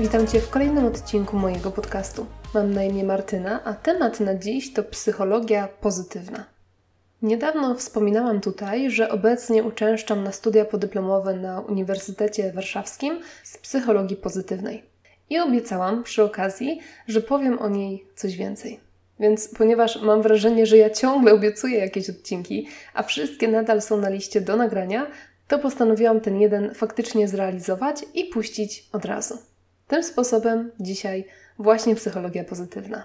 Witam Cię w kolejnym odcinku mojego podcastu. Mam na imię Martyna, a temat na dziś to psychologia pozytywna. Niedawno wspominałam tutaj, że obecnie uczęszczam na studia podyplomowe na Uniwersytecie Warszawskim z psychologii pozytywnej. I obiecałam przy okazji, że powiem o niej coś więcej. Więc ponieważ mam wrażenie, że ja ciągle obiecuję jakieś odcinki, a wszystkie nadal są na liście do nagrania, to postanowiłam ten jeden faktycznie zrealizować i puścić od razu. Tym sposobem dzisiaj właśnie psychologia pozytywna.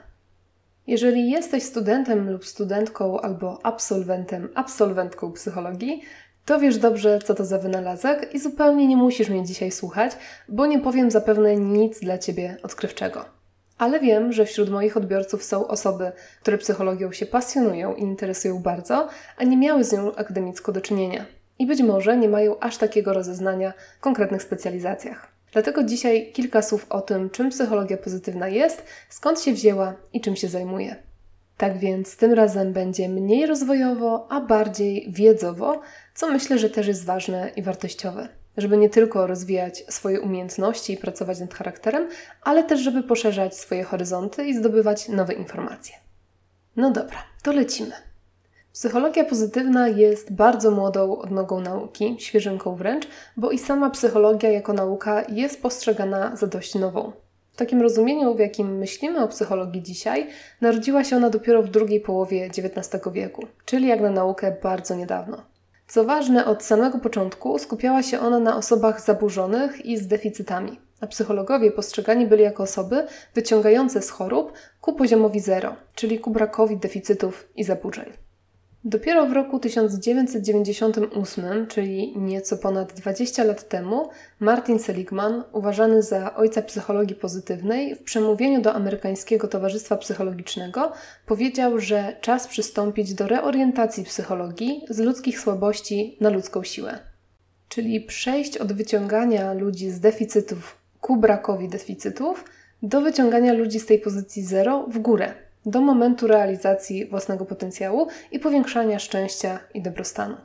Jeżeli jesteś studentem lub studentką albo absolwentem, absolwentką psychologii, to wiesz dobrze, co to za wynalazek i zupełnie nie musisz mnie dzisiaj słuchać, bo nie powiem zapewne nic dla Ciebie odkrywczego. Ale wiem, że wśród moich odbiorców są osoby, które psychologią się pasjonują i interesują bardzo, a nie miały z nią akademicko do czynienia i być może nie mają aż takiego rozeznania w konkretnych specjalizacjach. Dlatego dzisiaj kilka słów o tym, czym psychologia pozytywna jest, skąd się wzięła i czym się zajmuje. Tak więc tym razem będzie mniej rozwojowo, a bardziej wiedzowo, co myślę, że też jest ważne i wartościowe. Żeby nie tylko rozwijać swoje umiejętności i pracować nad charakterem, ale też żeby poszerzać swoje horyzonty i zdobywać nowe informacje. No dobra, to lecimy. Psychologia pozytywna jest bardzo młodą odnogą nauki, świeżynką wręcz, bo i sama psychologia jako nauka jest postrzegana za dość nową. W takim rozumieniu, w jakim myślimy o psychologii dzisiaj, narodziła się ona dopiero w drugiej połowie XIX wieku, czyli jak na naukę bardzo niedawno. Co ważne, od samego początku skupiała się ona na osobach zaburzonych i z deficytami, a psychologowie postrzegani byli jako osoby wyciągające z chorób ku poziomowi zero, czyli ku brakowi deficytów i zaburzeń. Dopiero w roku 1998, czyli nieco ponad 20 lat temu, Martin Seligman, uważany za ojca psychologii pozytywnej, w przemówieniu do amerykańskiego Towarzystwa Psychologicznego powiedział, że czas przystąpić do reorientacji psychologii z ludzkich słabości na ludzką siłę. Czyli przejść od wyciągania ludzi z deficytów ku brakowi deficytów do wyciągania ludzi z tej pozycji zero w górę, do momentu realizacji własnego potencjału i powiększania szczęścia i dobrostanu.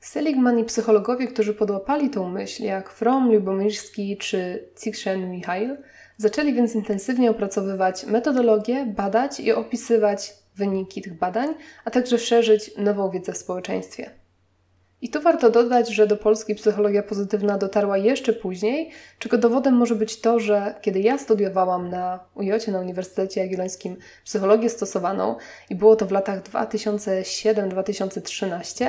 Seligman i psychologowie, którzy podłapali tą myśl, jak From, Lubomirski czy Csikszentmihalyi, zaczęli więc intensywnie opracowywać metodologię, badać i opisywać wyniki tych badań, a także szerzyć nową wiedzę w społeczeństwie. I tu warto dodać, że do Polski psychologia pozytywna dotarła jeszcze później, czego dowodem może być to, że kiedy ja studiowałam na UJ na Uniwersytecie Jagiellońskim psychologię stosowaną i było to w latach 2007-2013,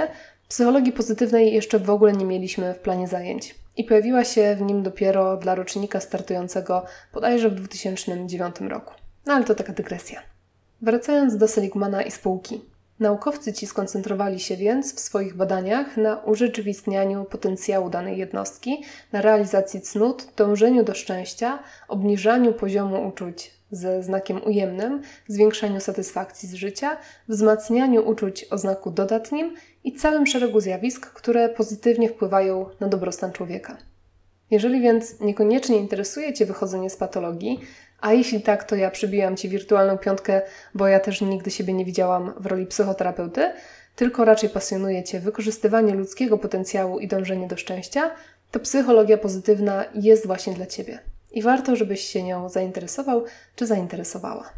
psychologii pozytywnej jeszcze w ogóle nie mieliśmy w planie zajęć. I pojawiła się w nim dopiero dla rocznika startującego bodajże w 2009 roku. No ale to taka dygresja. Wracając do Seligmana i spółki. Naukowcy ci skoncentrowali się więc w swoich badaniach na urzeczywistnianiu potencjału danej jednostki, na realizacji cnót, dążeniu do szczęścia, obniżaniu poziomu uczuć ze znakiem ujemnym, zwiększaniu satysfakcji z życia, wzmacnianiu uczuć o znaku dodatnim i całym szeregu zjawisk, które pozytywnie wpływają na dobrostan człowieka. Jeżeli więc niekoniecznie interesuje Cię wychodzenie z patologii, a jeśli tak, to ja przybijam Ci wirtualną piątkę, bo ja też nigdy siebie nie widziałam w roli psychoterapeuty, tylko raczej pasjonuje Cię wykorzystywanie ludzkiego potencjału i dążenie do szczęścia, to psychologia pozytywna jest właśnie dla Ciebie. I warto, żebyś się nią zainteresował czy zainteresowała.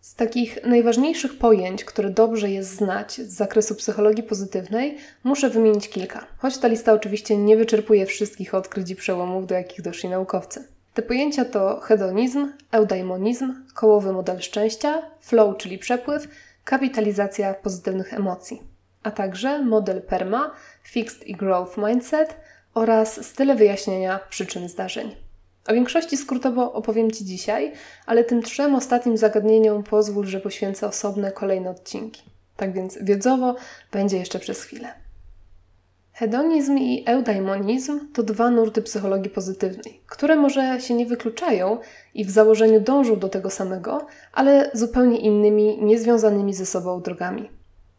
Z takich najważniejszych pojęć, które dobrze jest znać z zakresu psychologii pozytywnej, muszę wymienić kilka, choć ta lista oczywiście nie wyczerpuje wszystkich odkryć i przełomów, do jakich doszli naukowcy. Te pojęcia to hedonizm, eudaimonizm, kołowy model szczęścia, flow, czyli przepływ, kapitalizacja pozytywnych emocji, a także model PERMA, Fixed i Growth Mindset oraz style wyjaśnienia przyczyn zdarzeń. O większości skrótowo opowiem Ci dzisiaj, ale tym trzem ostatnim zagadnieniom pozwól, że poświęcę osobne kolejne odcinki. Tak więc wiedzowo będzie jeszcze przez chwilę. Hedonizm i eudaimonizm to dwa nurty psychologii pozytywnej, które może się nie wykluczają i w założeniu dążą do tego samego, ale zupełnie innymi, niezwiązanymi ze sobą drogami.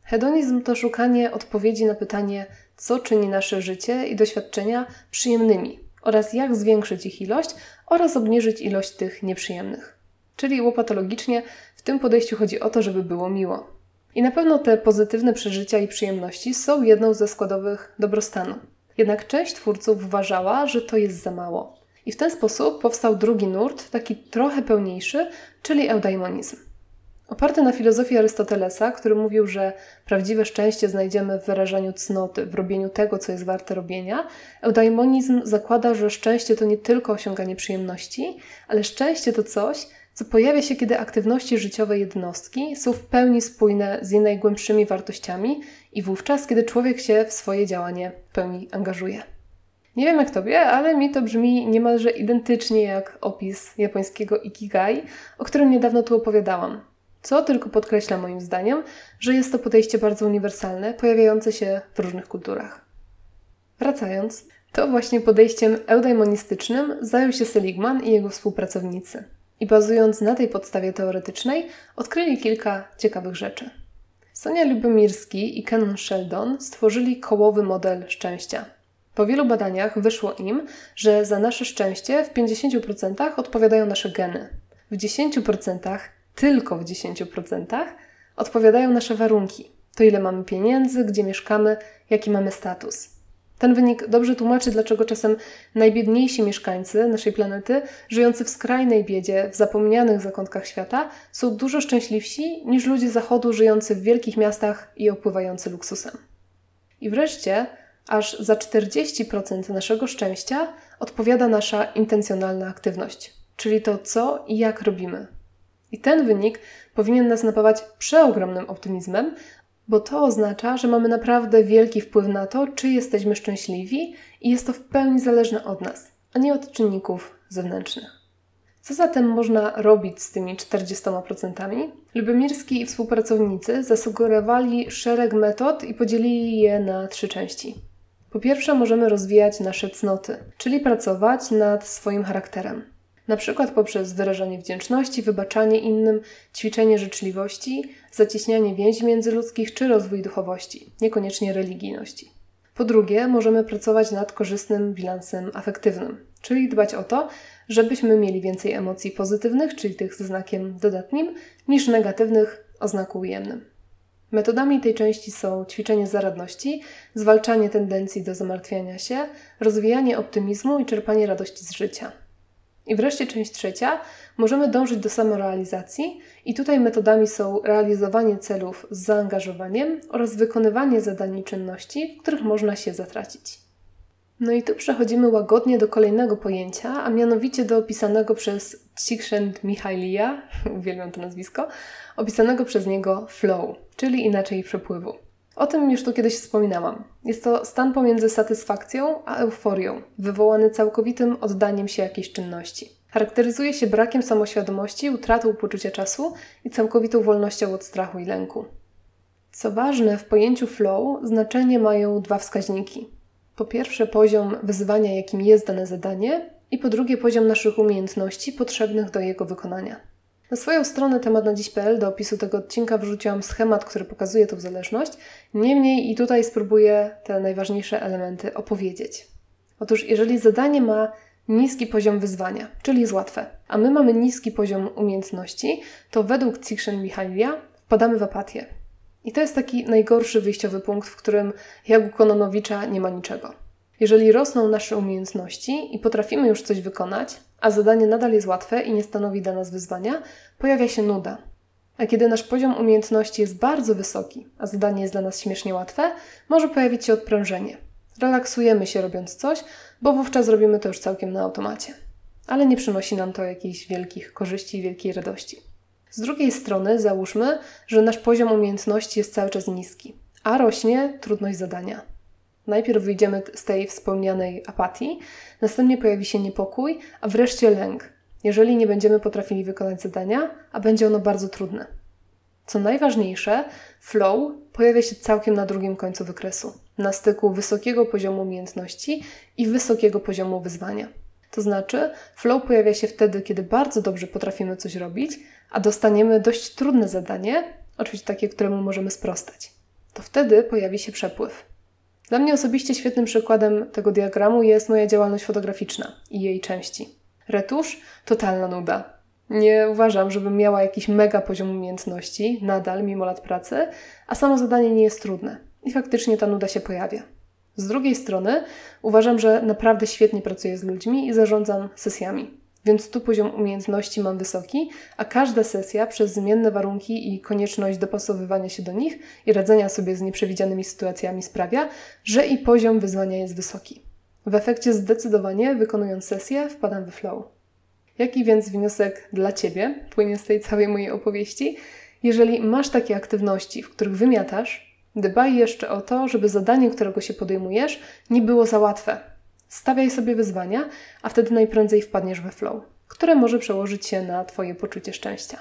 Hedonizm to szukanie odpowiedzi na pytanie, co czyni nasze życie i doświadczenia przyjemnymi oraz jak zwiększyć ich ilość oraz obniżyć ilość tych nieprzyjemnych. Czyli łopatologicznie w tym podejściu chodzi o to, żeby było miło. I na pewno te pozytywne przeżycia i przyjemności są jedną ze składowych dobrostanu. Jednak część twórców uważała, że to jest za mało. I w ten sposób powstał drugi nurt, taki trochę pełniejszy, czyli eudaimonizm. Oparty na filozofii Arystotelesa, który mówił, że prawdziwe szczęście znajdziemy w wyrażaniu cnoty, w robieniu tego, co jest warte robienia, eudaimonizm zakłada, że szczęście to nie tylko osiąganie przyjemności, ale szczęście to coś, co pojawia się, kiedy aktywności życiowe jednostki są w pełni spójne z jej najgłębszymi wartościami i wówczas, kiedy człowiek się w swoje działanie w pełni angażuje. Nie wiem jak tobie, ale mi to brzmi niemalże identycznie jak opis japońskiego ikigai, o którym niedawno tu opowiadałam. Co tylko podkreśla moim zdaniem, że jest to podejście bardzo uniwersalne, pojawiające się w różnych kulturach. Wracając, to właśnie podejściem eudaimonistycznym zajął się Seligman i jego współpracownicy. I bazując na tej podstawie teoretycznej, odkryli kilka ciekawych rzeczy. Sonia Lubomirski i Kenon Sheldon stworzyli kołowy model szczęścia. Po wielu badaniach wyszło im, że za nasze szczęście w 50% odpowiadają nasze geny. W 10% tylko w 10% odpowiadają nasze warunki. To ile mamy pieniędzy, gdzie mieszkamy, jaki mamy status. Ten wynik dobrze tłumaczy, dlaczego czasem najbiedniejsi mieszkańcy naszej planety, żyjący w skrajnej biedzie, w zapomnianych zakątkach świata, są dużo szczęśliwsi niż ludzie zachodu żyjący w wielkich miastach i opływający luksusem. I wreszcie, aż za 40% naszego szczęścia odpowiada nasza intencjonalna aktywność, czyli to, co i jak robimy. I ten wynik powinien nas napawać przeogromnym optymizmem, bo to oznacza, że mamy naprawdę wielki wpływ na to, czy jesteśmy szczęśliwi i jest to w pełni zależne od nas, a nie od czynników zewnętrznych. Co zatem można robić z tymi 40%? Lubomirski i współpracownicy zasugerowali szereg metod i podzielili je na trzy części. Po pierwsze, możemy rozwijać nasze cnoty, czyli pracować nad swoim charakterem na przykład poprzez wyrażanie wdzięczności, wybaczanie innym, ćwiczenie życzliwości, zacieśnianie więzi międzyludzkich czy rozwój duchowości, niekoniecznie religijności. Po drugie, możemy pracować nad korzystnym bilansem afektywnym, czyli dbać o to, żebyśmy mieli więcej emocji pozytywnych, czyli tych ze znakiem dodatnim, niż negatywnych o znaku ujemnym. Metodami tej części są ćwiczenie zaradności, zwalczanie tendencji do zamartwiania się, rozwijanie optymizmu i czerpanie radości z życia. I wreszcie część trzecia. Możemy dążyć do samorealizacji i tutaj metodami są realizowanie celów z zaangażowaniem oraz wykonywanie zadań i czynności, w których można się zatracić. No i tu przechodzimy łagodnie do kolejnego pojęcia, a mianowicie do opisanego przez Csikszent Mihailija, uwielbiam to nazwisko, opisanego przez niego flow, czyli inaczej przepływu. O tym już tu kiedyś wspominałam. Jest to stan pomiędzy satysfakcją a euforią, wywołany całkowitym oddaniem się jakiejś czynności. Charakteryzuje się brakiem samoświadomości, utratą poczucia czasu i całkowitą wolnością od strachu i lęku. Co ważne, w pojęciu flow znaczenie mają dwa wskaźniki. Po pierwsze, poziom wyzwania, jakim jest dane zadanie, i po drugie, poziom naszych umiejętności potrzebnych do jego wykonania. Na swoją stronę temat na dziś.pl do opisu tego odcinka wrzuciłam schemat, który pokazuje tę zależność. Niemniej i tutaj spróbuję te najważniejsze elementy opowiedzieć. Otóż, jeżeli zadanie ma niski poziom wyzwania, czyli jest łatwe, a my mamy niski poziom umiejętności, to według Cixen Michalia wpadamy w apatię. I to jest taki najgorszy wyjściowy punkt, w którym jak u Kononowicza nie ma niczego. Jeżeli rosną nasze umiejętności i potrafimy już coś wykonać, a zadanie nadal jest łatwe i nie stanowi dla nas wyzwania, pojawia się nuda. A kiedy nasz poziom umiejętności jest bardzo wysoki, a zadanie jest dla nas śmiesznie łatwe, może pojawić się odprężenie. Relaksujemy się robiąc coś, bo wówczas robimy to już całkiem na automacie. Ale nie przynosi nam to jakichś wielkich korzyści i wielkiej radości. Z drugiej strony załóżmy, że nasz poziom umiejętności jest cały czas niski, a rośnie trudność zadania. Najpierw wyjdziemy z tej wspomnianej apatii, następnie pojawi się niepokój, a wreszcie lęk, jeżeli nie będziemy potrafili wykonać zadania, a będzie ono bardzo trudne. Co najważniejsze, flow pojawia się całkiem na drugim końcu wykresu, na styku wysokiego poziomu umiejętności i wysokiego poziomu wyzwania. To znaczy, flow pojawia się wtedy, kiedy bardzo dobrze potrafimy coś robić, a dostaniemy dość trudne zadanie, oczywiście takie, któremu możemy sprostać. To wtedy pojawi się przepływ. Dla mnie osobiście świetnym przykładem tego diagramu jest moja działalność fotograficzna i jej części. Retusz totalna nuda. Nie uważam, żebym miała jakiś mega poziom umiejętności, nadal, mimo lat pracy, a samo zadanie nie jest trudne. I faktycznie ta nuda się pojawia. Z drugiej strony uważam, że naprawdę świetnie pracuję z ludźmi i zarządzam sesjami. Więc tu poziom umiejętności mam wysoki, a każda sesja przez zmienne warunki i konieczność dopasowywania się do nich i radzenia sobie z nieprzewidzianymi sytuacjami sprawia, że i poziom wyzwania jest wysoki. W efekcie zdecydowanie wykonując sesję wpadam w flow. Jaki więc wniosek dla Ciebie płynie z tej całej mojej opowieści? Jeżeli masz takie aktywności, w których wymiatasz, dbaj jeszcze o to, żeby zadanie, którego się podejmujesz, nie było za łatwe. Stawiaj sobie wyzwania, a wtedy najprędzej wpadniesz we flow, które może przełożyć się na Twoje poczucie szczęścia.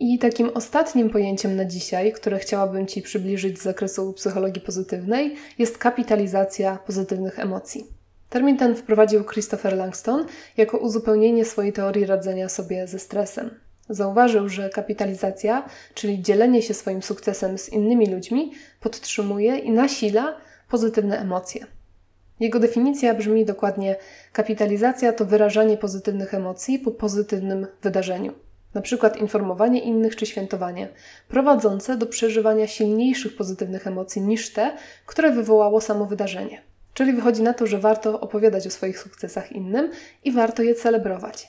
I takim ostatnim pojęciem na dzisiaj, które chciałabym Ci przybliżyć z zakresu psychologii pozytywnej, jest kapitalizacja pozytywnych emocji. Termin ten wprowadził Christopher Langston jako uzupełnienie swojej teorii radzenia sobie ze stresem. Zauważył, że kapitalizacja, czyli dzielenie się swoim sukcesem z innymi ludźmi, podtrzymuje i nasila pozytywne emocje. Jego definicja brzmi dokładnie: kapitalizacja to wyrażanie pozytywnych emocji po pozytywnym wydarzeniu, przykład informowanie innych czy świętowanie, prowadzące do przeżywania silniejszych pozytywnych emocji niż te, które wywołało samo wydarzenie. Czyli wychodzi na to, że warto opowiadać o swoich sukcesach innym i warto je celebrować.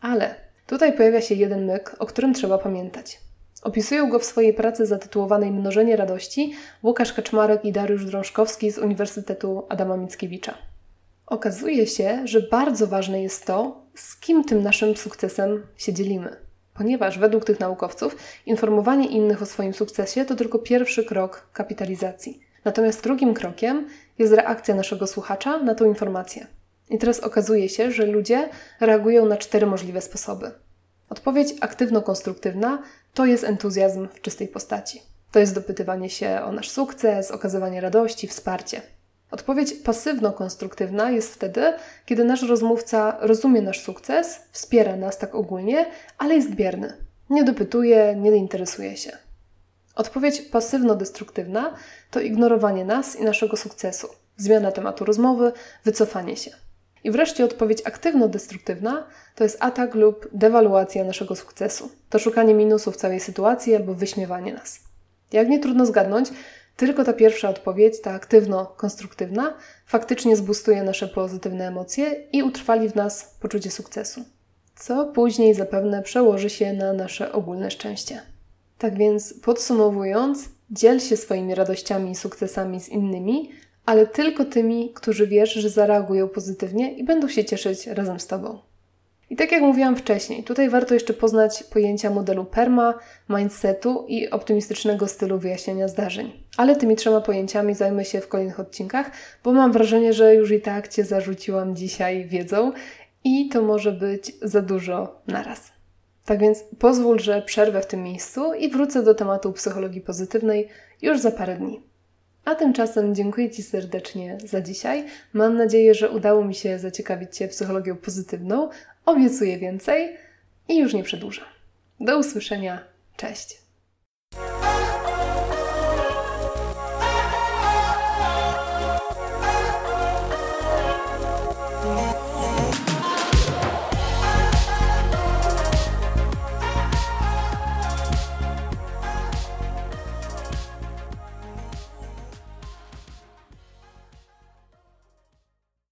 Ale tutaj pojawia się jeden myk, o którym trzeba pamiętać. Opisują go w swojej pracy zatytułowanej Mnożenie radości Łukasz Kaczmarek i Dariusz Drążkowski z Uniwersytetu Adama Mickiewicza. Okazuje się, że bardzo ważne jest to, z kim tym naszym sukcesem się dzielimy. Ponieważ według tych naukowców informowanie innych o swoim sukcesie to tylko pierwszy krok kapitalizacji. Natomiast drugim krokiem jest reakcja naszego słuchacza na tą informację. I teraz okazuje się, że ludzie reagują na cztery możliwe sposoby. Odpowiedź aktywno-konstruktywna to jest entuzjazm w czystej postaci. To jest dopytywanie się o nasz sukces, okazywanie radości, wsparcie. Odpowiedź pasywno-konstruktywna jest wtedy, kiedy nasz rozmówca rozumie nasz sukces, wspiera nas tak ogólnie, ale jest bierny. Nie dopytuje, nie interesuje się. Odpowiedź pasywno-destruktywna to ignorowanie nas i naszego sukcesu, zmiana tematu rozmowy, wycofanie się. I wreszcie odpowiedź aktywno-destruktywna to jest atak lub dewaluacja naszego sukcesu. To szukanie minusów całej sytuacji albo wyśmiewanie nas. Jak nie trudno zgadnąć, tylko ta pierwsza odpowiedź, ta aktywno-konstruktywna, faktycznie zbustuje nasze pozytywne emocje i utrwali w nas poczucie sukcesu, co później zapewne przełoży się na nasze ogólne szczęście. Tak więc podsumowując, dziel się swoimi radościami i sukcesami z innymi, ale tylko tymi, którzy wiesz, że zareagują pozytywnie i będą się cieszyć razem z Tobą. I tak jak mówiłam wcześniej, tutaj warto jeszcze poznać pojęcia modelu PERMA, mindsetu i optymistycznego stylu wyjaśniania zdarzeń. Ale tymi trzema pojęciami zajmę się w kolejnych odcinkach, bo mam wrażenie, że już i tak Cię zarzuciłam dzisiaj wiedzą i to może być za dużo naraz. Tak więc pozwól, że przerwę w tym miejscu i wrócę do tematu psychologii pozytywnej już za parę dni. A tymczasem dziękuję Ci serdecznie za dzisiaj. Mam nadzieję, że udało mi się zaciekawić Cię psychologią pozytywną. Obiecuję więcej i już nie przedłużę. Do usłyszenia. Cześć.